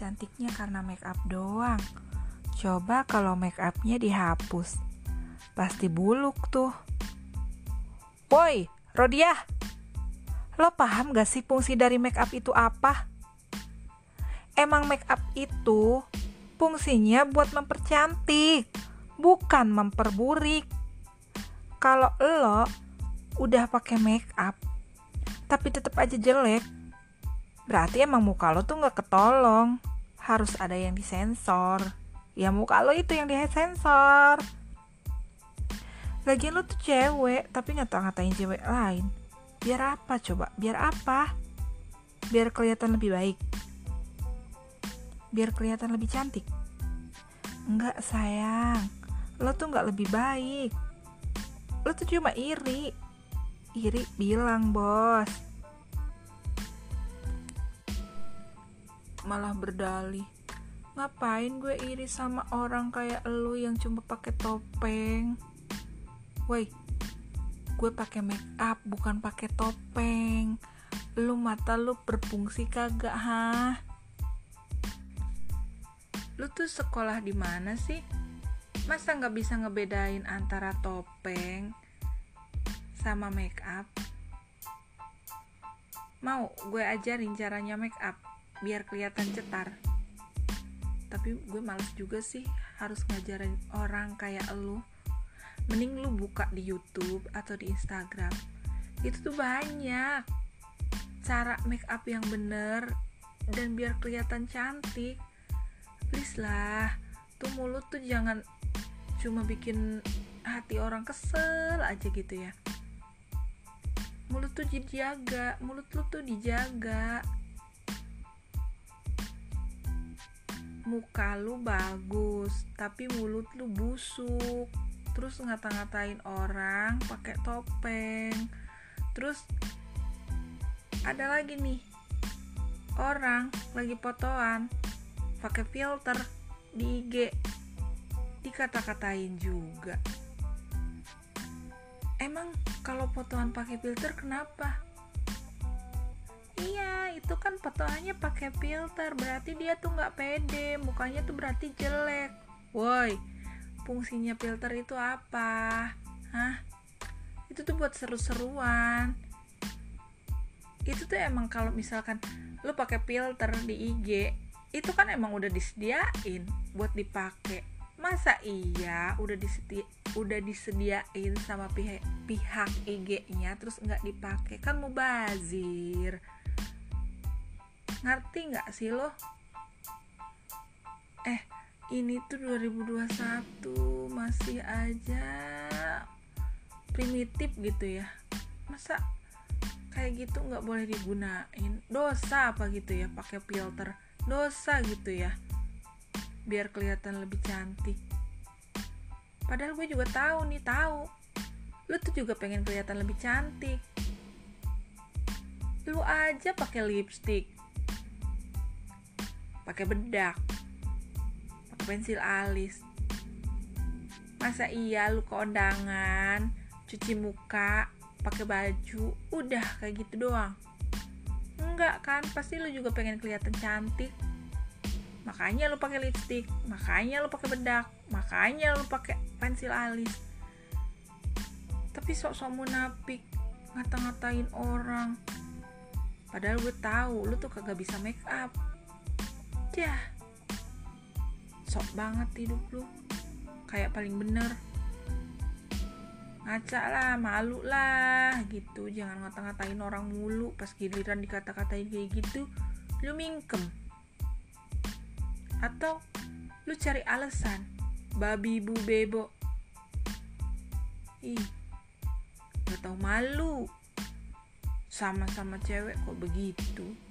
cantiknya karena make up doang. Coba kalau make upnya dihapus. Pasti buluk tuh. Woi, Rodia. Lo paham gak sih fungsi dari make up itu apa? Emang make up itu fungsinya buat mempercantik, bukan memperburik. Kalau lo udah pakai make up tapi tetap aja jelek, berarti emang muka lo tuh nggak ketolong. Harus ada yang disensor. Ya muka lo itu yang disensor. Lagian lo tuh cewek, tapi ngata-ngatain cewek lain. Biar apa coba? Biar apa? Biar kelihatan lebih baik. Biar kelihatan lebih cantik. Enggak sayang, lo tuh nggak lebih baik. Lo tuh cuma iri. Iri bilang bos. Malah berdalih. Ngapain gue iri sama orang kayak lo yang cuma pakai topeng? Woi, gue pakai make up bukan pakai topeng. Lu mata lu berfungsi kagak, ha? Lu tuh sekolah di mana sih? Masa nggak bisa ngebedain antara topeng sama make up? Mau gue ajarin caranya make up biar kelihatan cetar. Tapi gue males juga sih harus ngajarin orang kayak lu. Mending lu buka di YouTube atau di Instagram. Itu tuh banyak cara make up yang bener dan biar kelihatan cantik. Please lah tuh mulut tuh jangan cuma bikin hati orang kesel aja gitu ya. Mulut tuh dijaga mulut lu tuh dijaga muka lu bagus tapi mulut lu busuk. Terus ngata-ngatain orang pakai topeng. Terus ada lagi nih orang lagi fotoan pakai filter di IG dikata-katain juga. Emang kalau fotoan pakai filter kenapa itu kan fotoannya pakai filter berarti dia tuh nggak pede mukanya tuh berarti jelek woi fungsinya filter itu apa? Hah? Itu tuh buat seru-seruan. Itu tuh emang kalau misalkan lu pakai filter di IG, itu kan emang udah disediain buat dipakai. Masa iya udah disedi udah disediain sama pihak pihak IG-nya terus nggak dipakai kan mubazir. Ngerti nggak sih lo? Eh, ini tuh 2021 masih aja primitif gitu ya. Masa kayak gitu nggak boleh digunain? Dosa apa gitu ya pakai filter? Dosa gitu ya biar kelihatan lebih cantik. Padahal gue juga tahu nih tahu. Lu tuh juga pengen kelihatan lebih cantik. Lu aja pakai lipstick pakai bedak. Pensil alis. Masa iya lu ke undangan cuci muka pakai baju udah kayak gitu doang. Enggak kan pasti lu juga pengen kelihatan cantik. Makanya lu pakai lipstick makanya lu pakai bedak makanya lu pakai pensil alis. Tapi sok-sok munafik ngata-ngatain orang. Padahal gue tahu lu tuh kagak bisa make up Dah sok banget hidup lu. Kayak paling bener. Ngaca lah malu lah gitu. Jangan ngata-ngatain orang mulu pas giliran dikata-katain kayak gitu. Lu mingkem. Atau lu cari alasan. Babi bu bebo. Ih gak tau malu. Sama-sama cewek kok begitu